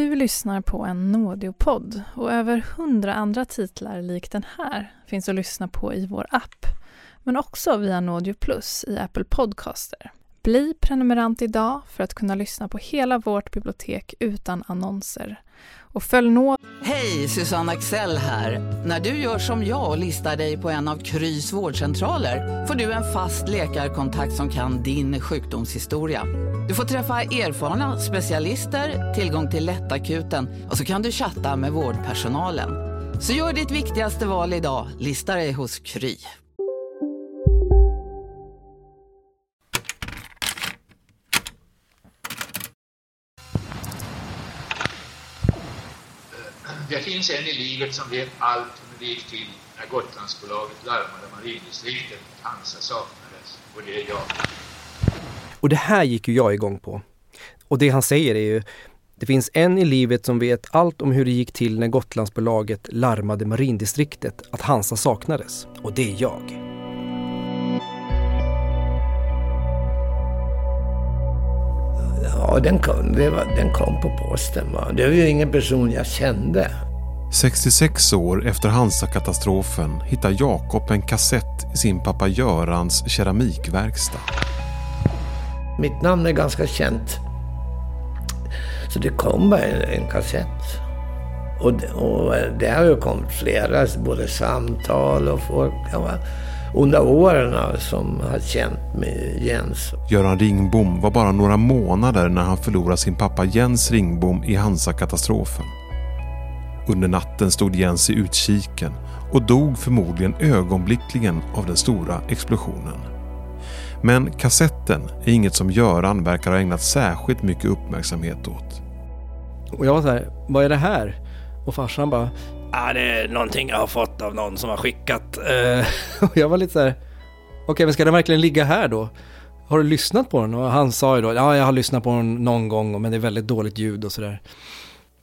Du lyssnar på en Nådeopodd och över hundra andra titlar lik den här finns att lyssna på i vår app, men också via Nådeo Plus i Apple Podcaster. Bli prenumerant idag för att kunna lyssna på hela vårt bibliotek utan annonser. Och följ nå... Hej, Susanne Axel här. När du gör som jag och listar dig på en av Krys vårdcentraler får du en fast läkarkontakt som kan din sjukdomshistoria. Du får träffa erfarna specialister, tillgång till lättakuten och så kan du chatta med vårdpersonalen. Så gör ditt viktigaste val idag, lista dig hos Kry. Det finns en i livet som vet allt om hur det gick till när Gotlandsbolaget larmade marindistriktet att Hansa saknades. Och det är jag. Och det här gick ju jag igång på. Och det han säger är ju det finns en i livet som vet allt om hur det gick till när Gotlandsbolaget larmade marindistriktet att Hansa saknades. Och det är jag. Ja, den kom, var, den kom på posten. Va? Det var ju ingen person jag kände. 66 år efter Hansa-katastrofen hittar Jakob en kassett i sin pappa Görans keramikverkstad. Mitt namn är ganska känt. Så det kom bara en, en kassett. Och, och det har ju kommit flera, både samtal och folk. Ja, under åren som har känt med Jens. Göran Ringbom var bara några månader när han förlorade sin pappa Jens Ringbom i Hansa-katastrofen. Under natten stod Jens i utkiken och dog förmodligen ögonblickligen av den stora explosionen. Men kassetten är inget som Göran verkar ha ägnat särskilt mycket uppmärksamhet åt. Och jag var så här, vad är det här? Och farsan bara, ah, det är någonting jag har fått av någon som har skickat. Uh, och jag var lite så här, okej okay, men ska den verkligen ligga här då? Har du lyssnat på den? Och han sa ju då, ja jag har lyssnat på den någon gång men det är väldigt dåligt ljud och sådär.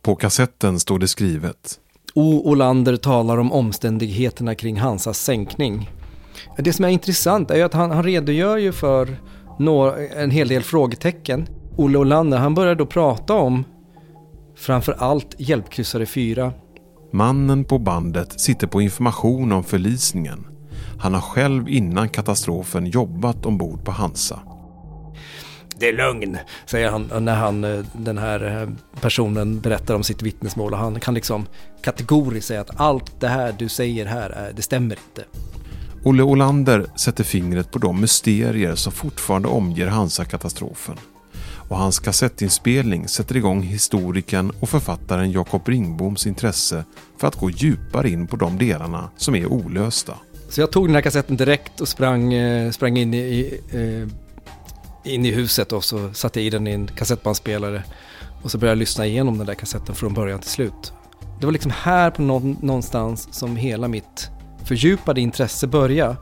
På kassetten stod det skrivet. O. Olander talar om omständigheterna kring Hansas sänkning. Det som är intressant är ju att han, han redogör ju för några, en hel del frågetecken. Olle Olander, han börjar då prata om framför allt hjälpkryssare 4 Mannen på bandet sitter på information om förlisningen. Han har själv innan katastrofen jobbat ombord på Hansa. Det är lögn, säger han när han, eh, den här eh, personen berättar om sitt vittnesmål. Och han kan liksom kategoriskt säga att allt det här du säger här, det stämmer inte. Olle Olander sätter fingret på de mysterier som fortfarande omger Hansa-katastrofen och hans kassettinspelning sätter igång historikern och författaren Jakob Ringboms intresse för att gå djupare in på de delarna som är olösta. Så jag tog den här kassetten direkt och sprang, eh, sprang in, i, eh, in i huset och så satte jag i den i en kassettbandspelare och så började jag lyssna igenom den där kassetten från början till slut. Det var liksom här på någonstans som hela mitt fördjupade intresse började.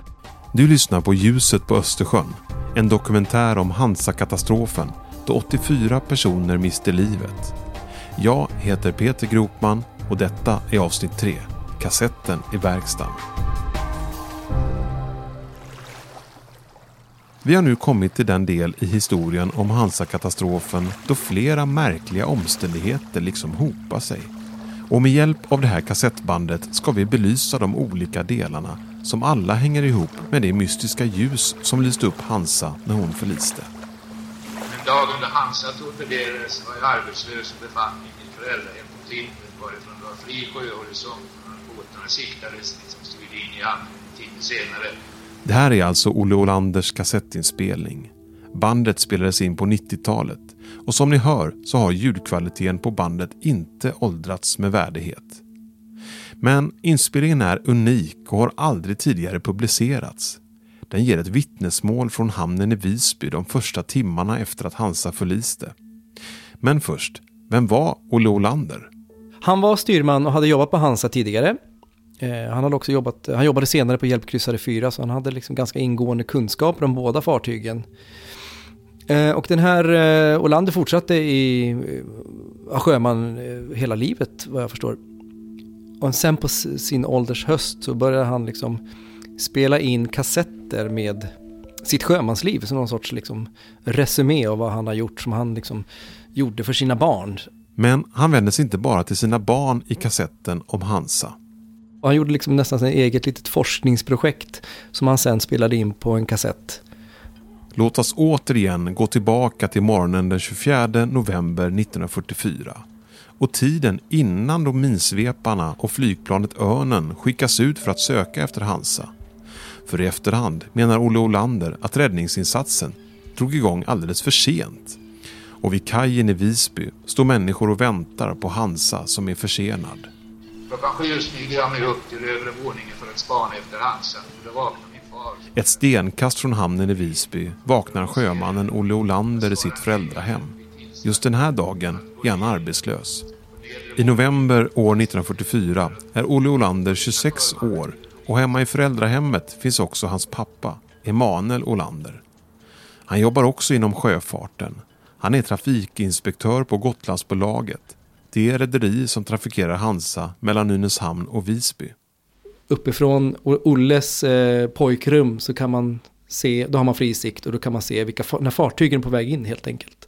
Du lyssnar på Ljuset på Östersjön, en dokumentär om Hansa-katastrofen då 84 personer miste livet. Jag heter Peter Gropman och detta är avsnitt 3, kassetten i verkstaden. Vi har nu kommit till den del i historien om Hansa-katastrofen då flera märkliga omständigheter liksom hopar sig. Och med hjälp av det här kassettbandet ska vi belysa de olika delarna som alla hänger ihop med det mystiska ljus som lyste upp Hansa när hon förliste. Dagen då Hansa torpederades var jag arbetslös och befann mig i mitt föräldrahem på Klippen varifrån det var fri sjöhorisont och båtarna siktades liksom stod in i hamnen en timme senare. Det här är alltså Olle Olanders kassettinspelning. Bandet spelades in på 90-talet och som ni hör så har ljudkvaliteten på bandet inte åldrats med värdighet. Men inspelningen är unik och har aldrig tidigare publicerats. Den ger ett vittnesmål från hamnen i Visby de första timmarna efter att Hansa förliste. Men först, vem var Olle Olander? Han var styrman och hade jobbat på Hansa tidigare. Eh, han, hade också jobbat, han jobbade senare på Hjälpkryssare 4 så han hade liksom ganska ingående kunskaper om båda fartygen. Eh, och den här eh, Olander fortsatte i eh, sjöman hela livet vad jag förstår. Och sen på sin ålders höst så började han liksom spela in kassetter med sitt sjömansliv som någon sorts liksom resumé av vad han har gjort som han liksom gjorde för sina barn. Men han vänder sig inte bara till sina barn i kassetten om Hansa. Och han gjorde liksom nästan ett eget litet forskningsprojekt som han sen spelade in på en kassett. Låt oss återigen gå tillbaka till morgonen den 24 november 1944 och tiden innan då minsveparna och flygplanet Örnen skickas ut för att söka efter Hansa. För i efterhand menar Olle Olander att räddningsinsatsen drog igång alldeles för sent. Och vid kajen i Visby står människor och väntar på Hansa som är försenad. Klockan sju smyger jag mig upp till övre våningen för att spana efter Hansa. Då vaknar min far. Ett stenkast från hamnen i Visby vaknar sjömannen Olle Olander i sitt föräldrahem. Just den här dagen är han arbetslös. I november år 1944 är Olle Olander 26 år och hemma i föräldrahemmet finns också hans pappa, Emanuel Olander. Han jobbar också inom sjöfarten. Han är trafikinspektör på Gotlandsbolaget. Det rederi som trafikerar Hansa mellan Nynäshamn och Visby. Uppifrån Olles eh, pojkrum så kan man se, då har man fri sikt och då kan man se vilka, när fartygen är på väg in helt enkelt.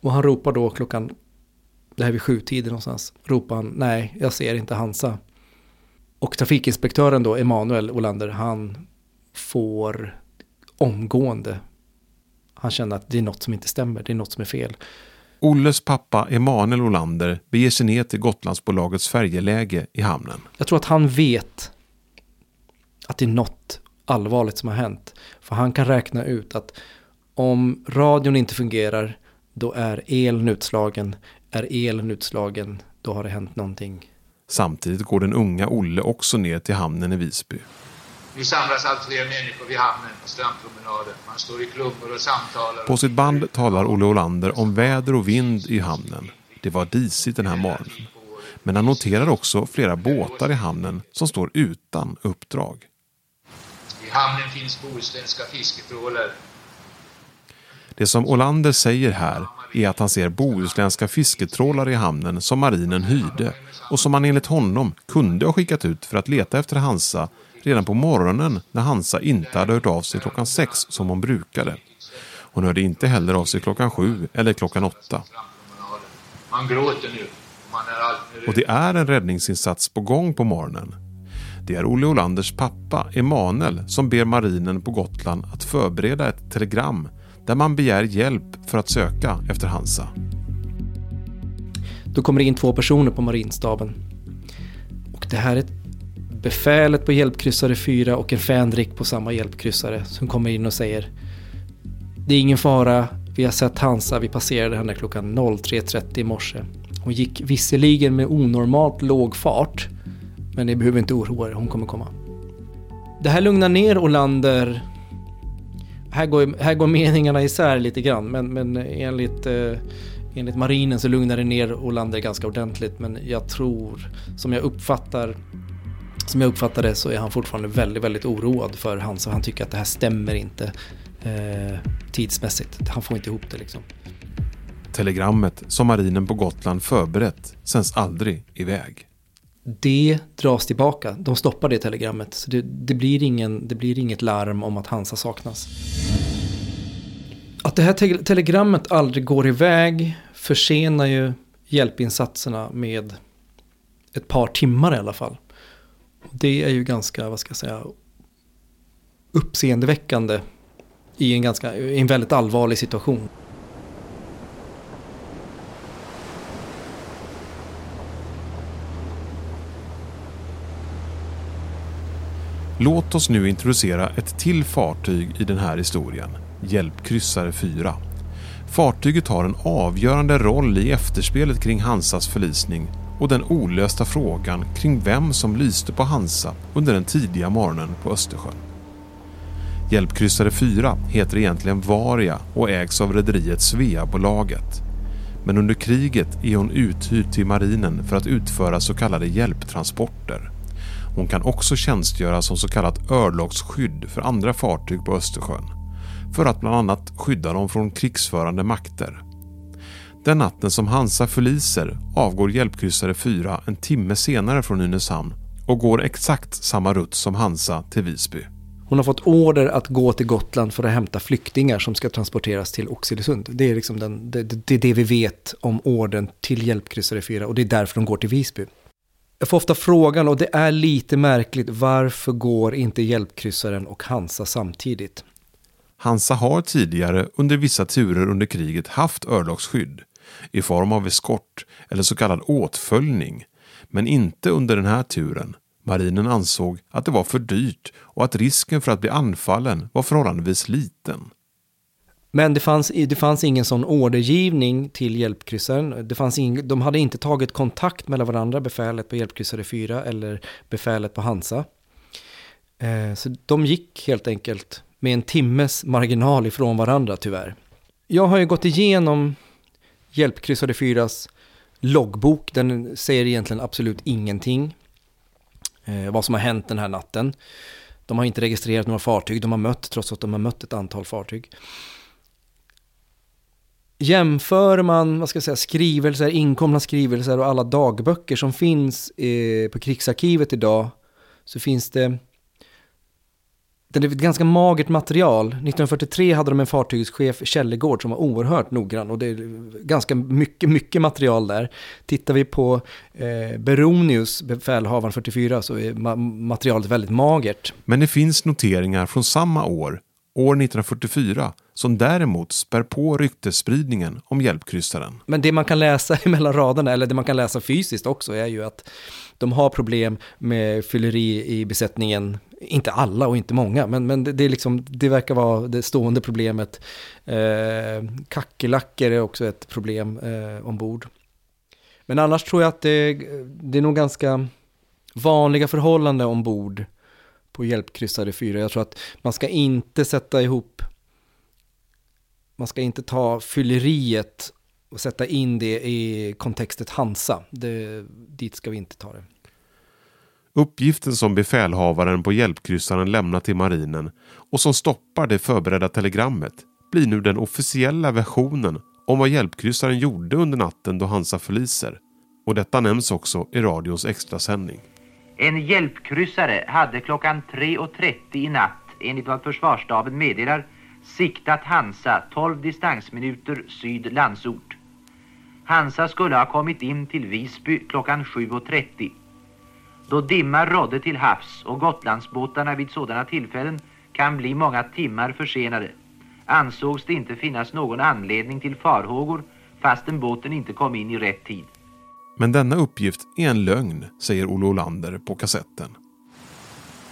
Och han ropar då klockan, det här är vid sjutiden någonstans, ropar han nej, jag ser inte Hansa. Och trafikinspektören då, Emanuel Olander, han får omgående, han känner att det är något som inte stämmer, det är något som är fel. Olles pappa Emanuel Olander beger sig ner till Gotlandsbolagets färjeläge i hamnen. Jag tror att han vet att det är något allvarligt som har hänt. För han kan räkna ut att om radion inte fungerar, då är elen utslagen. Är elen utslagen, då har det hänt någonting. Samtidigt går den unga Olle också ner till hamnen i Visby. Nu samlas allt fler människor vid hamnen på strandpromenaden. Man står i klubbor och samtalar. På sitt band talar Olle Olander om väder och vind i hamnen. Det var disigt den här morgonen. Men han noterar också flera båtar i hamnen som står utan uppdrag. I hamnen finns bohuslänska fisketrålare. Det som Olander säger här är att han ser bohuslänska fisketrålare i hamnen som marinen hyrde och som man enligt honom kunde ha skickat ut för att leta efter Hansa redan på morgonen när Hansa inte hade hört av sig klockan sex som hon brukade. Hon hörde inte heller av sig klockan sju eller klockan åtta. Och det är en räddningsinsats på gång på morgonen. Det är Olle Olanders pappa Emanuel som ber marinen på Gotland att förbereda ett telegram där man begär hjälp för att söka efter Hansa. Då kommer det in två personer på marinstaben. Och det här är befälet på hjälpkryssare 4 och en fänrik på samma hjälpkryssare som kommer in och säger Det är ingen fara, vi har sett Hansa, vi passerade henne klockan 03.30 i morse. Hon gick visserligen med onormalt låg fart, men ni behöver inte oroa er, hon kommer komma. Det här lugnar ner Olander. Här går, här går meningarna isär lite grann, men, men enligt, eh, enligt marinen så lugnar det ner Olander ganska ordentligt. Men jag tror, som jag uppfattar som jag uppfattar det så är han fortfarande väldigt, väldigt oroad för Hansa. Han tycker att det här stämmer inte eh, tidsmässigt. Han får inte ihop det liksom. Telegrammet som marinen på Gotland förberett sänds aldrig iväg. Det dras tillbaka. De stoppar det telegrammet. Så det, det, blir ingen, det blir inget larm om att Hansa saknas. Att det här te telegrammet aldrig går iväg försenar ju hjälpinsatserna med ett par timmar i alla fall. Det är ju ganska, vad ska jag säga, uppseendeväckande i en, ganska, i en väldigt allvarlig situation. Låt oss nu introducera ett till fartyg i den här historien, Hjälpkryssare 4. Fartyget har en avgörande roll i efterspelet kring Hansas förlisning och den olösta frågan kring vem som lyste på Hansa under den tidiga morgonen på Östersjön. Hjälpkryssare 4 heter egentligen Varia och ägs av rederiet Sveabolaget. Men under kriget är hon uthyrd till marinen för att utföra så kallade hjälptransporter. Hon kan också tjänstgöra som så kallat örlogsskydd för andra fartyg på Östersjön. För att bland annat skydda dem från krigsförande makter. Den natten som Hansa förliser avgår hjälpkryssare 4 en timme senare från Nynäshamn och går exakt samma rutt som Hansa till Visby. Hon har fått order att gå till Gotland för att hämta flyktingar som ska transporteras till Oxelösund. Det är liksom den, det, det, det vi vet om orden till hjälpkryssare 4 och det är därför de går till Visby. Jag får ofta frågan, och det är lite märkligt, varför går inte hjälpkryssaren och Hansa samtidigt? Hansa har tidigare under vissa turer under kriget haft örlogsskydd i form av eskort eller så kallad åtföljning, men inte under den här turen. Marinen ansåg att det var för dyrt och att risken för att bli anfallen var förhållandevis liten. Men det fanns, det fanns ingen sån ordergivning till hjälpkryssaren. Det fanns ing, de hade inte tagit kontakt mellan varandra, befälet på hjälpkryssare 4 eller befälet på Hansa. Eh, så de gick helt enkelt med en timmes marginal ifrån varandra tyvärr. Jag har ju gått igenom Hjälpkryssade 4s loggbok. Den säger egentligen absolut ingenting. Eh, vad som har hänt den här natten. De har inte registrerat några fartyg de har mött, trots att de har mött ett antal fartyg. Jämför man vad ska jag säga, skrivelser, inkomna skrivelser och alla dagböcker som finns eh, på krigsarkivet idag så finns det det är ett ganska magert material. 1943 hade de en fartygschef, Källegård, som var oerhört noggrann och det är ganska mycket, mycket material där. Tittar vi på eh, Beronius, befälhavaren 44, så är ma materialet väldigt magert. Men det finns noteringar från samma år, år 1944, som däremot spär på ryktesspridningen om hjälpkryssaren. Men det man kan läsa mellan raderna, eller det man kan läsa fysiskt också, är ju att de har problem med fylleri i besättningen. Inte alla och inte många, men, men det, det, är liksom, det verkar vara det stående problemet. Eh, kackerlackor är också ett problem eh, ombord. Men annars tror jag att det, det är nog ganska vanliga förhållanden ombord på hjälpkryssade fyra. Jag tror att man ska inte sätta ihop, man ska inte ta fylleriet och sätta in det i kontextet Hansa. Det, dit ska vi inte ta det. Uppgiften som befälhavaren på hjälpkryssaren lämnar till marinen och som stoppar det förberedda telegrammet blir nu den officiella versionen om vad hjälpkryssaren gjorde under natten då Hansa förliser. Och detta nämns också i radions extrasändning. En hjälpkryssare hade klockan 3.30 i natt, enligt vad försvarsstaben meddelar, siktat Hansa 12 distansminuter syd Landsort. Hansa skulle ha kommit in till Visby klockan 7.30. Då dimma rådde till havs och Gotlandsbåtarna vid sådana tillfällen kan bli många timmar försenade ansågs det inte finnas någon anledning till farhågor fastän båten inte kom in i rätt tid. Men denna uppgift är en lögn, säger Olle Olander på kassetten.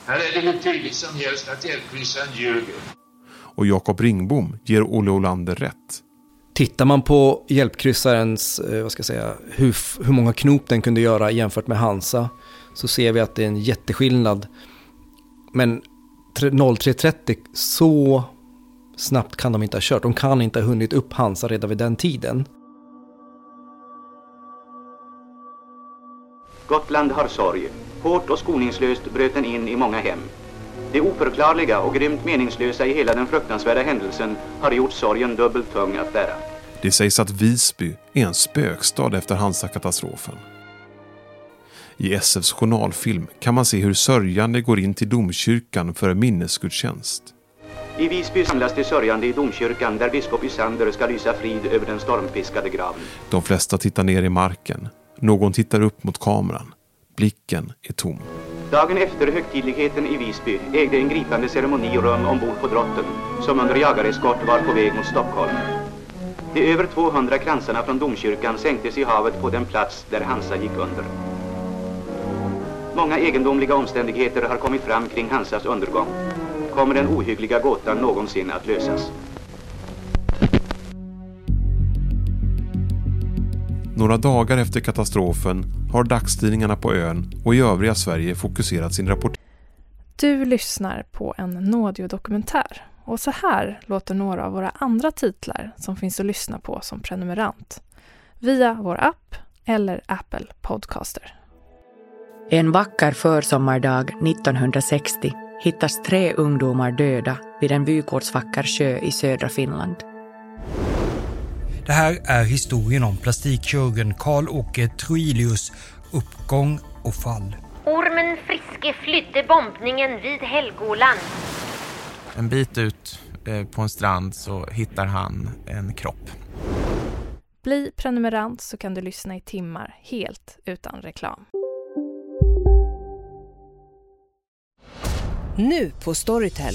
Här är det hur tydligt som helst att hjälpkryssaren ljuger. Och Jakob Ringbom ger Olle Olander rätt. Tittar man på hjälpkryssarens, eh, vad ska jag säga, hur, hur många knop den kunde göra jämfört med Hansa så ser vi att det är en jätteskillnad. Men 03.30, så snabbt kan de inte ha kört. De kan inte ha hunnit upp Hansa redan vid den tiden. Gotland har sorg. Hårt och skoningslöst bröt den in i många hem. Det oförklarliga och grymt meningslösa i hela den fruktansvärda händelsen har gjort sorgen dubbelt tung att bära. Det sägs att Visby är en spökstad efter Hansa-katastrofen. I SFs journalfilm kan man se hur sörjande går in till domkyrkan för en minnesgudstjänst. I Visby samlas de sörjande i domkyrkan där biskop Isander ska lysa frid över den stormpiskade graven. De flesta tittar ner i marken. Någon tittar upp mot kameran. Blicken är tom. Dagen efter högtidligheten i Visby ägde en gripande ceremoni rum ombord på drotten som under jagareskort var på väg mot Stockholm. De över 200 kransarna från domkyrkan sänktes i havet på den plats där Hansa gick under. Många egendomliga omständigheter har kommit fram kring Hansas undergång. Kommer den ohyggliga gåtan någonsin att lösas? Några dagar efter katastrofen har dagstidningarna på ön och i övriga Sverige fokuserat sin rapport. Du lyssnar på en Nådio-dokumentär och så här låter några av våra andra titlar som finns att lyssna på som prenumerant via vår app eller Apple Podcaster. En vacker försommardag 1960 hittas tre ungdomar döda vid en vykortsvacker sjö i södra Finland. Det här är historien om plastikkirurgen Karl-Åke Troilius uppgång och fall. Ormen Friske flydde bombningen vid Helgoland. En bit ut eh, på en strand så hittar han en kropp. Bli prenumerant så kan du lyssna i timmar helt utan reklam. Nu på Storytel.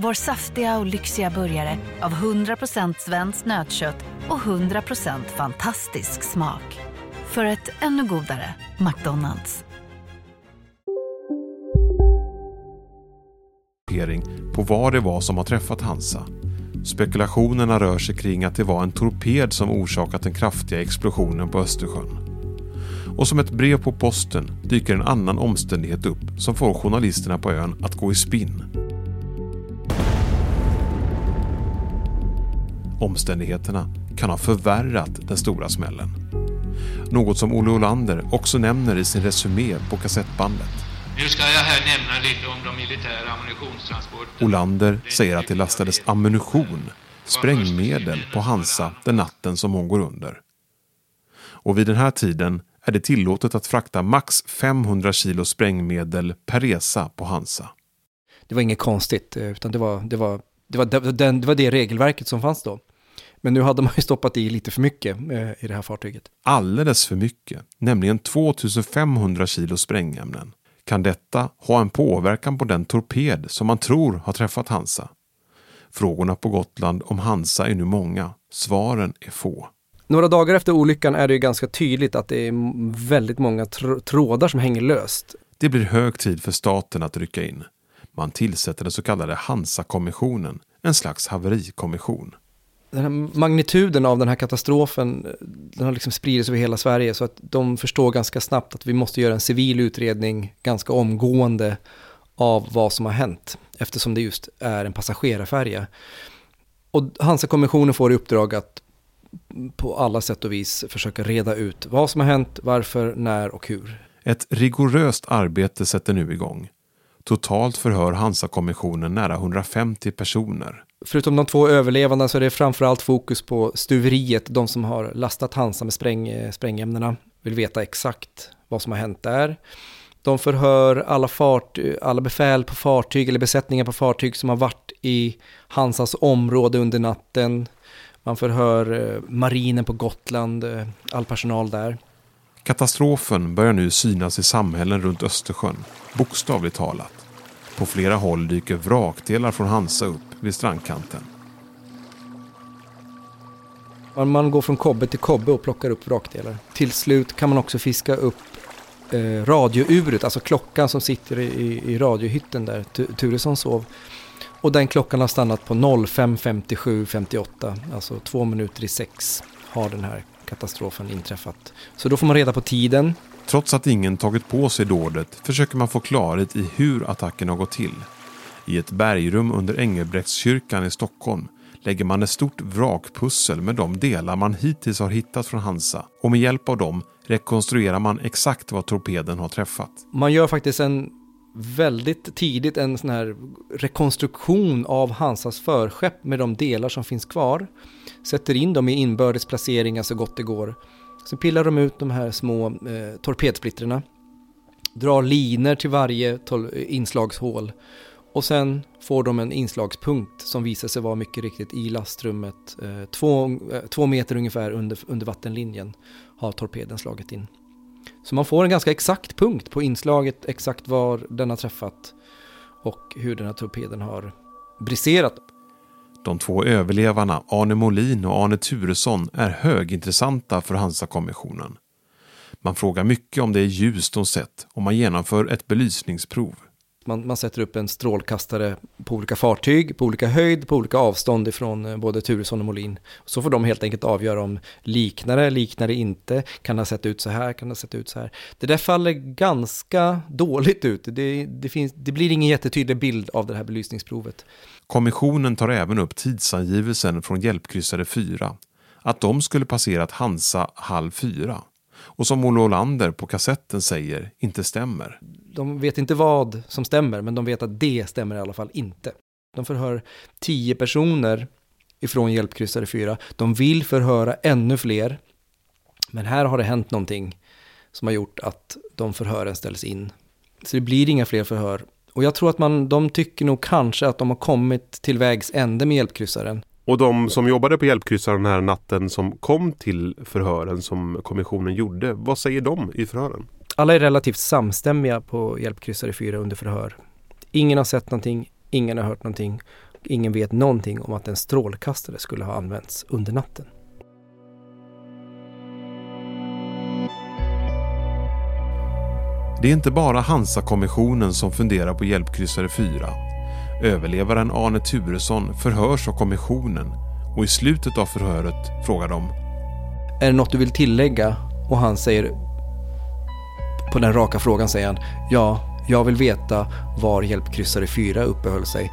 Vår saftiga och lyxiga burgare av 100% svenskt nötkött och 100% fantastisk smak. För ett ännu godare McDonalds. på vad det var som har träffat Hansa. Spekulationerna rör sig kring att det var en torped som orsakat den kraftiga explosionen på Östersjön. Och som ett brev på posten dyker en annan omständighet upp som får journalisterna på ön att gå i spinn. Omständigheterna kan ha förvärrat den stora smällen. Något som Olle Olander också nämner i sin resumé på kassettbandet. Nu ska jag här nämna lite om de militära ammunitionstransporterna. Olander säger att det lastades ammunition, sprängmedel på Hansa den natten som hon går under. Och vid den här tiden är det tillåtet att frakta max 500 kilo sprängmedel per resa på Hansa. Det var inget konstigt, eh, utan det var det, var, det, var, det, det, var det regelverket som fanns då. Men nu hade man ju stoppat i lite för mycket eh, i det här fartyget. Alldeles för mycket, nämligen 2500 kilo sprängämnen. Kan detta ha en påverkan på den torped som man tror har träffat Hansa? Frågorna på Gotland om Hansa är nu många. Svaren är få. Några dagar efter olyckan är det ju ganska tydligt att det är väldigt många tr trådar som hänger löst. Det blir hög tid för staten att rycka in. Man tillsätter den så kallade Hansa-kommissionen, en slags haverikommission den här magnituden av den här katastrofen, den har liksom spridits över hela Sverige så att de förstår ganska snabbt att vi måste göra en civil utredning ganska omgående av vad som har hänt eftersom det just är en passagerarfärja. Och Hansa-kommissionen får i uppdrag att på alla sätt och vis försöka reda ut vad som har hänt, varför, när och hur. Ett rigoröst arbete sätter nu igång. Totalt förhör Hansa-kommissionen nära 150 personer förutom de två överlevande så är det framförallt fokus på stuveriet, de som har lastat Hansa med spräng, eh, sprängämnena, vill veta exakt vad som har hänt där. De förhör alla, fart, alla befäl på fartyg eller besättningar på fartyg som har varit i Hansas område under natten. Man förhör eh, marinen på Gotland, eh, all personal där. Katastrofen börjar nu synas i samhällen runt Östersjön, bokstavligt talat. På flera håll dyker vrakdelar från Hansa upp vid strandkanten. Man går från kobbe till kobbe och plockar upp vrakdelar. Till slut kan man också fiska upp eh, radiouret, alltså klockan som sitter i, i radiohytten där Turesson sov. Och den klockan har stannat på 05.57.58, alltså två minuter i sex har den här katastrofen inträffat. Så då får man reda på tiden. Trots att ingen tagit på sig dådet försöker man få klarhet i hur attacken har gått till. I ett bergrum under Engelbrektskyrkan i Stockholm lägger man ett stort vrakpussel med de delar man hittills har hittat från Hansa och med hjälp av dem rekonstruerar man exakt vad torpeden har träffat. Man gör faktiskt en väldigt tidigt en sån här rekonstruktion av Hansas förskepp med de delar som finns kvar. Sätter in dem i inbördes placeringar så gott det går. Sen pillar de ut de här små eh, torpedsplittrarna. Drar liner till varje eh, inslagshål och sen får de en inslagspunkt som visar sig vara mycket riktigt i lastrummet. Eh, två, eh, två meter ungefär under, under vattenlinjen har torpeden slagit in. Så man får en ganska exakt punkt på inslaget, exakt var den har träffat och hur den här torpeden har briserat. De två överlevarna, Arne Molin och Arne Turesson, är högintressanta för Hansa-kommissionen. Man frågar mycket om det ljus de sett och man genomför ett belysningsprov man, man sätter upp en strålkastare på olika fartyg, på olika höjd, på olika avstånd ifrån eh, både Turesson och Molin. Så får de helt enkelt avgöra om liknare, liknare inte, kan det ha sett ut så här, kan det ha sett ut så här. Det där faller ganska dåligt ut. Det, det, finns, det blir ingen jättetydlig bild av det här belysningsprovet. Kommissionen tar även upp tidsangivelsen från hjälpkryssare 4, att de skulle passerat Hansa halv 4 och som Olle Olander på kassetten säger inte stämmer. De vet inte vad som stämmer, men de vet att det stämmer i alla fall inte. De förhör tio personer ifrån hjälpkryssare 4. De vill förhöra ännu fler, men här har det hänt någonting som har gjort att de förhören ställs in. Så det blir inga fler förhör. Och jag tror att man, de tycker nog kanske att de har kommit till vägs ände med hjälpkryssaren. Och de som jobbade på hjälpkryssaren den här natten som kom till förhören som kommissionen gjorde, vad säger de i förhören? Alla är relativt samstämmiga på hjälpkryssare 4 under förhör. Ingen har sett någonting, ingen har hört någonting, ingen vet någonting om att en strålkastare skulle ha använts under natten. Det är inte bara Hansa-kommissionen som funderar på hjälpkryssare 4. Överlevaren Arne Turesson förhörs av kommissionen och i slutet av förhöret frågar de Är det något du vill tillägga? Och han säger på den raka frågan säger han Ja, jag vill veta var hjälpkryssare 4 uppehöll sig.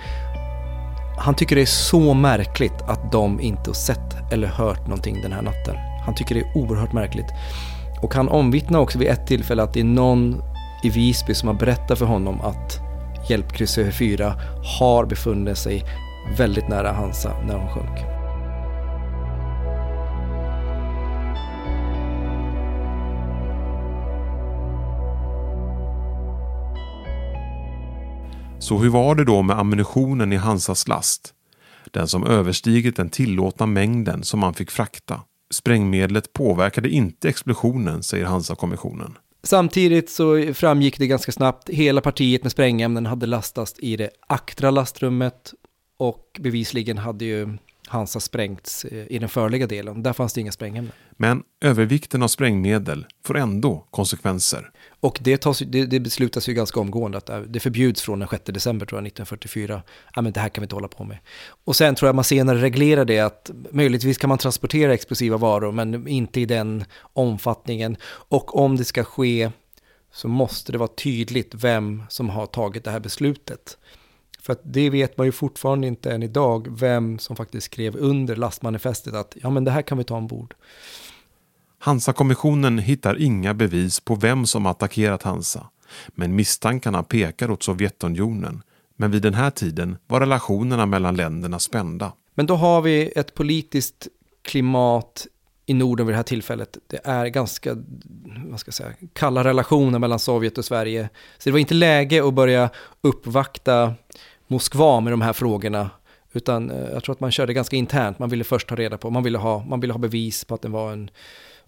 Han tycker det är så märkligt att de inte har sett eller hört någonting den här natten. Han tycker det är oerhört märkligt. Och han omvittnar också vid ett tillfälle att det är någon i Visby som har berättat för honom att hjälpkryssare 4 har befunnit sig väldigt nära Hansa när hon sjönk. Så hur var det då med ammunitionen i Hansas last? Den som överstigit den tillåtna mängden som man fick frakta. Sprängmedlet påverkade inte explosionen, säger Hansa-kommissionen. Samtidigt så framgick det ganska snabbt, hela partiet med sprängämnen hade lastats i det aktra lastrummet och bevisligen hade ju Hansa sprängts eh, i den förliga delen. Där fanns det inga sprängämnen. Men övervikten av sprängmedel får ändå konsekvenser. Och det, tas, det, det beslutas ju ganska omgående att det förbjuds från den 6 december tror jag, 1944. Ja, men det här kan vi inte hålla på med. Och sen tror jag man senare reglerar det att möjligtvis kan man transportera explosiva varor men inte i den omfattningen. Och om det ska ske så måste det vara tydligt vem som har tagit det här beslutet. För att det vet man ju fortfarande inte än idag, vem som faktiskt skrev under lastmanifestet att ja men det här kan vi ta ombord. Hansa-kommissionen hittar inga bevis på vem som attackerat Hansa. Men misstankarna pekar åt Sovjetunionen. Men vid den här tiden var relationerna mellan länderna spända. Men då har vi ett politiskt klimat i Norden vid det här tillfället. Det är ganska vad ska jag säga, kalla relationer mellan Sovjet och Sverige. Så det var inte läge att börja uppvakta Moskva med de här frågorna. Utan eh, jag tror att man körde ganska internt. Man ville först ta reda på, man ville ha, man ville ha bevis på att det var en,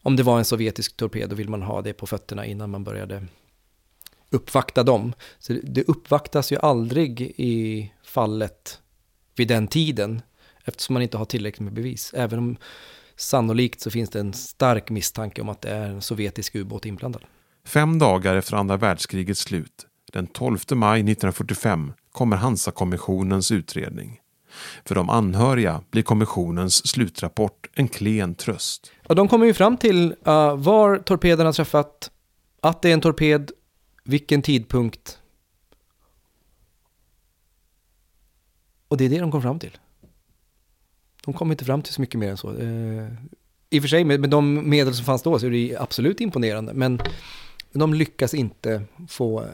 om det var en sovjetisk torped, då vill man ha det på fötterna innan man började uppvakta dem. Så det uppvaktas ju aldrig i fallet vid den tiden, eftersom man inte har tillräckligt med bevis. Även om sannolikt så finns det en stark misstanke om att det är en sovjetisk ubåt inblandad. Fem dagar efter andra världskrigets slut, den 12 maj 1945, kommer Hansa-kommissionens utredning. För de anhöriga blir kommissionens slutrapport en klen tröst. Ja, de kommer ju fram till uh, var torpeden har träffat, att det är en torped, vilken tidpunkt. Och det är det de kom fram till. De kom inte fram till så mycket mer än så. Uh, I och för sig med, med de medel som fanns då så är det absolut imponerande. Men de lyckas inte få eh,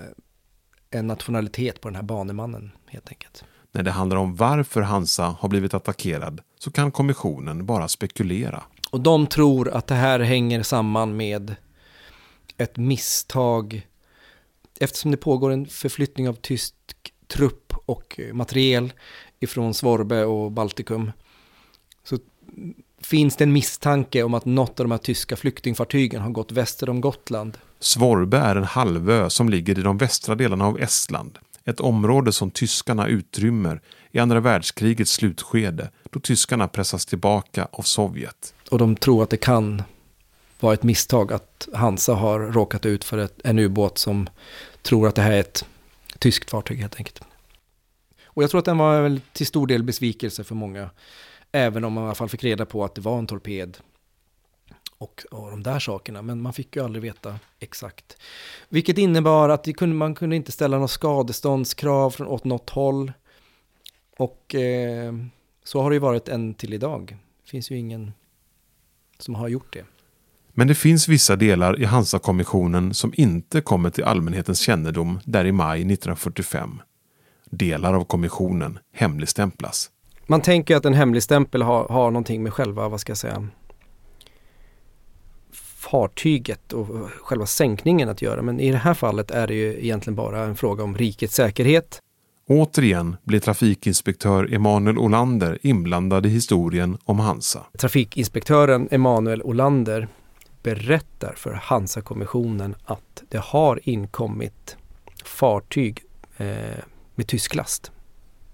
en nationalitet på den här banemannen helt enkelt. När det handlar om varför Hansa har blivit attackerad så kan kommissionen bara spekulera. Och de tror att det här hänger samman med ett misstag eftersom det pågår en förflyttning av tysk trupp och materiel ifrån Svorbe och Baltikum så finns det en misstanke om att något av de här tyska flyktingfartygen har gått väster om Gotland Svorbe är en halvö som ligger i de västra delarna av Estland. Ett område som tyskarna utrymmer i andra världskrigets slutskede då tyskarna pressas tillbaka av Sovjet. Och de tror att det kan vara ett misstag att Hansa har råkat ut för ett, en ubåt som tror att det här är ett tyskt fartyg helt enkelt. Och jag tror att den var väl till stor del besvikelse för många. Även om man i alla fall fick reda på att det var en torped. Och, och de där sakerna, men man fick ju aldrig veta exakt. Vilket innebar att det kunde, man kunde inte ställa något skadeståndskrav från åt något håll. Och eh, så har det ju varit än till idag. Det finns ju ingen som har gjort det. Men det finns vissa delar i Hansa-kommissionen som inte kommer till allmänhetens kännedom där i maj 1945. Delar av kommissionen hemligstämplas. Man tänker att en hemligstämpel har, har någonting med själva, vad ska jag säga, fartyget och själva sänkningen att göra. Men i det här fallet är det ju egentligen bara en fråga om rikets säkerhet. Återigen blir trafikinspektör Emanuel Olander inblandad i historien om Hansa. Trafikinspektören Emanuel Olander berättar för Hansa-kommissionen att det har inkommit fartyg eh, med tysk last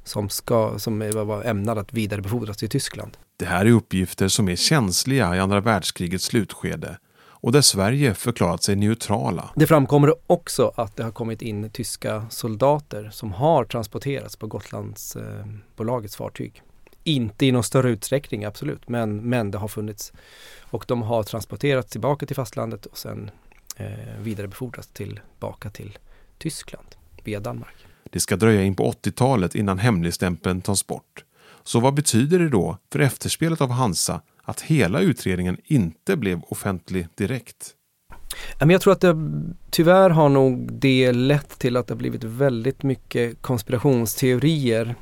som, ska, som var ämnad att vidarebefordras till Tyskland. Det här är uppgifter som är känsliga i andra världskrigets slutskede och där Sverige förklarat sig neutrala. Det framkommer också att det har kommit in tyska soldater som har transporterats på Gotlandsbolagets eh, fartyg. Inte i någon större utsträckning, absolut, men, men det har funnits. Och de har transporterats tillbaka till fastlandet och sen eh, vidarebefordrats tillbaka till Tyskland via Danmark. Det ska dröja in på 80-talet innan hemligstämpeln tas bort. Så vad betyder det då för efterspelet av Hansa att hela utredningen inte blev offentlig direkt? Jag tror att det, tyvärr har nog det lett till att det har blivit väldigt mycket konspirationsteorier.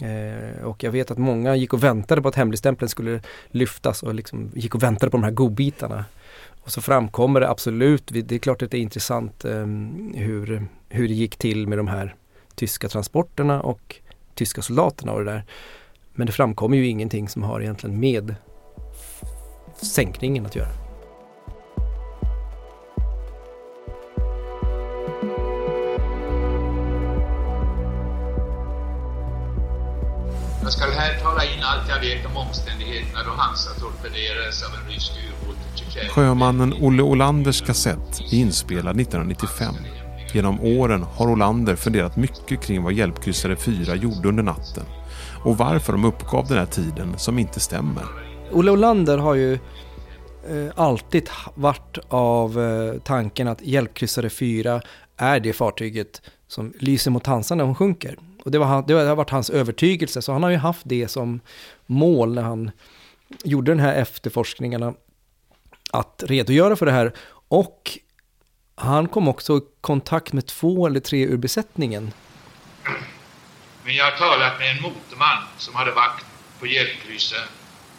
Eh, och jag vet att många gick och väntade på att hemligstämpeln skulle lyftas och liksom gick och väntade på de här godbitarna. Och så framkommer det absolut, det är klart att det är intressant eh, hur, hur det gick till med de här tyska transporterna och tyska soldaterna och det där. Men det framkommer ju ingenting som har egentligen med sänkningen att göra. Jag ska här tala in allt jag vet om omständigheterna då Hansa torpederades av en rysk ubåt Sjömannen Olle Olanders kassett är inspelad 1995. Genom åren har Olander funderat mycket kring vad Hjälpkryssare 4 gjorde under natten och varför de uppgav den här tiden som inte stämmer. Olle Olander har ju eh, alltid varit av eh, tanken att Hjälpkryssare 4 är det fartyget som lyser mot Hansa när hon sjunker. Och det, var, det har varit hans övertygelse, så han har ju haft det som mål när han gjorde den här efterforskningarna. Att redogöra för det här och han kom också i kontakt med två eller tre ur besättningen. Men jag har talat med en motorman som hade vakt på hjälpkrysset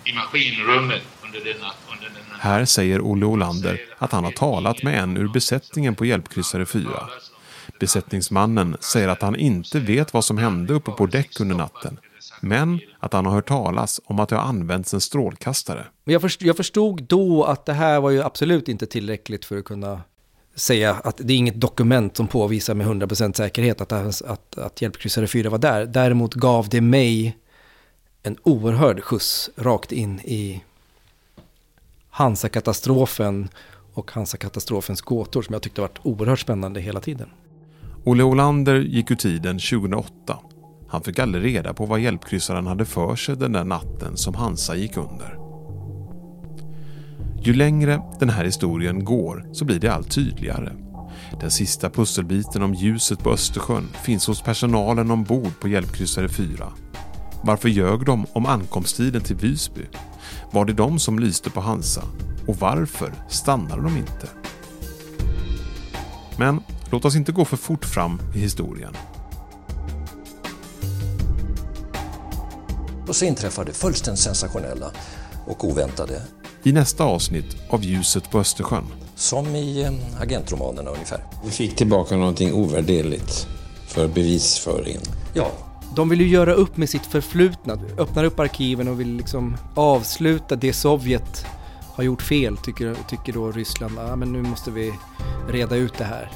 i maskinrummet under denna, under denna... Här säger Olle Olander att han har talat med en ur besättningen på hjälpkryssare 4. Besättningsmannen säger att han inte vet vad som hände uppe på däck under natten. Men att han har hört talas om att det har använts en strålkastare. Jag förstod då att det här var ju absolut inte tillräckligt för att kunna säga att det är inget dokument som påvisar med 100% säkerhet att, att, att hjälpkryssare 4 var där. Däremot gav det mig en oerhörd skjuts rakt in i Hansa-katastrofen och Hansa-katastrofens gåtor som jag tyckte varit oerhört spännande hela tiden. Olle Olander gick ur tiden 2008. Han fick aldrig reda på vad hjälpkryssaren hade för sig den där natten som Hansa gick under. Ju längre den här historien går så blir det allt tydligare. Den sista pusselbiten om ljuset på Östersjön finns hos personalen ombord på hjälpkryssare 4. Varför ljög de om ankomsttiden till Visby? Var det de som lyste på Hansa? Och varför stannade de inte? Men låt oss inte gå för fort fram i historien. Och så inträffade det fullständigt sensationella och oväntade i nästa avsnitt av Ljuset på Östersjön. Som i eh, agentromanerna ungefär. Vi fick tillbaka någonting ovärderligt för bevisföringen. Ja. De vill ju göra upp med sitt förflutna, öppnar upp arkiven och vill liksom avsluta det Sovjet har gjort fel, tycker, tycker då Ryssland. Ja, men nu måste vi reda ut det här.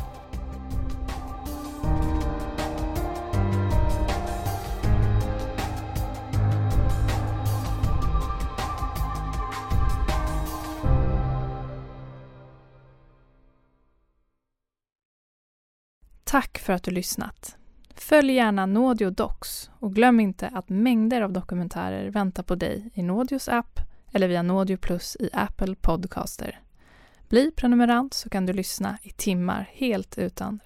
Tack för att du lyssnat. Följ gärna Naudio Docs och glöm inte att mängder av dokumentärer väntar på dig i Naudios app eller via Naudio Plus i Apple Podcaster. Bli prenumerant så kan du lyssna i timmar helt utan